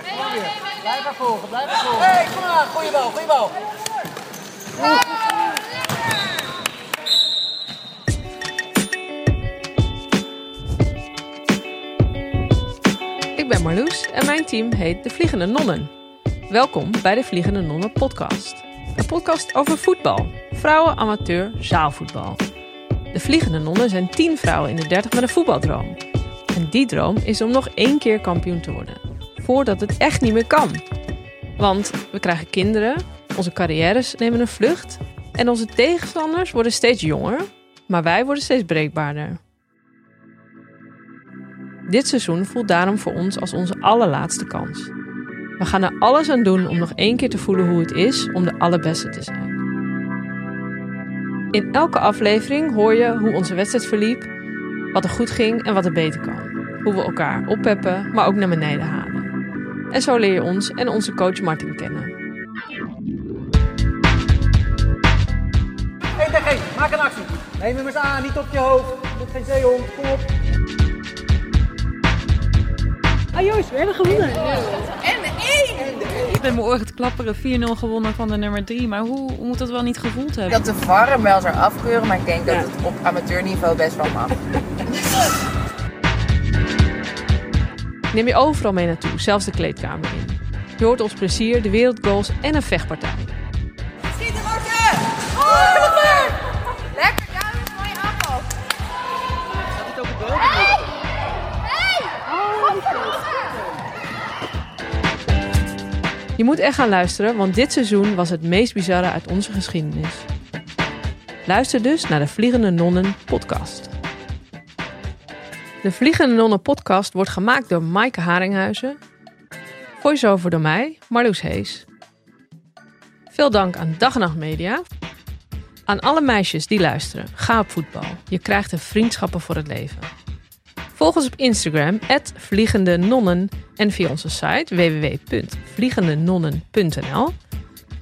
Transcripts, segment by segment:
Blijf maar volgen, blijf maar volgen. Hé, hey, kom maar, goeie bal, goeie bal. Ik ben Marloes en mijn team heet De Vliegende Nonnen. Welkom bij de Vliegende Nonnen podcast. Een podcast over voetbal, vrouwen, amateur, zaalvoetbal. De Vliegende Nonnen zijn tien vrouwen in de dertig met een voetbaldroom. En die droom is om nog één keer kampioen te worden. Voordat het echt niet meer kan. Want we krijgen kinderen, onze carrières nemen een vlucht... en onze tegenstanders worden steeds jonger, maar wij worden steeds breekbaarder. Dit seizoen voelt daarom voor ons als onze allerlaatste kans. We gaan er alles aan doen om nog één keer te voelen hoe het is om de allerbeste te zijn. In elke aflevering hoor je hoe onze wedstrijd verliep, wat er goed ging en wat er beter kan. Hoe we elkaar oppeppen, maar ook naar beneden halen. En zo leer je ons en onze coach Martin kennen. 1 tegen 1, maak een actie. Neem hem eens aan, niet op je hoofd. Met geen zeehond, kom op. Ah Joost, we hebben gewonnen. Ik ben mijn oren te klapperen, 4-0 gewonnen van de nummer 3. Maar hoe, hoe moet dat wel niet gevoeld hebben? dat de VAR hem wel zou afkeuren, maar ik denk dat het op amateurniveau best wel mag. Neem je overal mee naartoe, zelfs de kleedkamer in. Je hoort ons plezier, de wereldgoals en een vechtpartij. Schieten, Marten! Oh, Lekker, ja, dat is een mooie aanval. Je moet echt gaan luisteren, want dit seizoen was het meest bizarre uit onze geschiedenis. Luister dus naar de Vliegende Nonnen podcast. De Vliegende Nonnen podcast wordt gemaakt door Maaike Haringhuizen. Voice-over door mij, Marloes Hees. Veel dank aan Dag en Nacht Media. Aan alle meisjes die luisteren, ga op voetbal. Je krijgt er vriendschappen voor het leven. Volg ons op Instagram, Vliegende Nonnen. En via onze site www.vliegendenonnen.nl.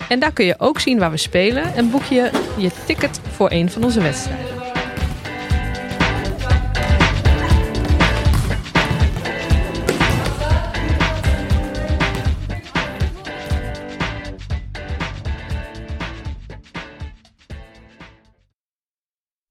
En daar kun je ook zien waar we spelen en boek je je ticket voor een van onze wedstrijden.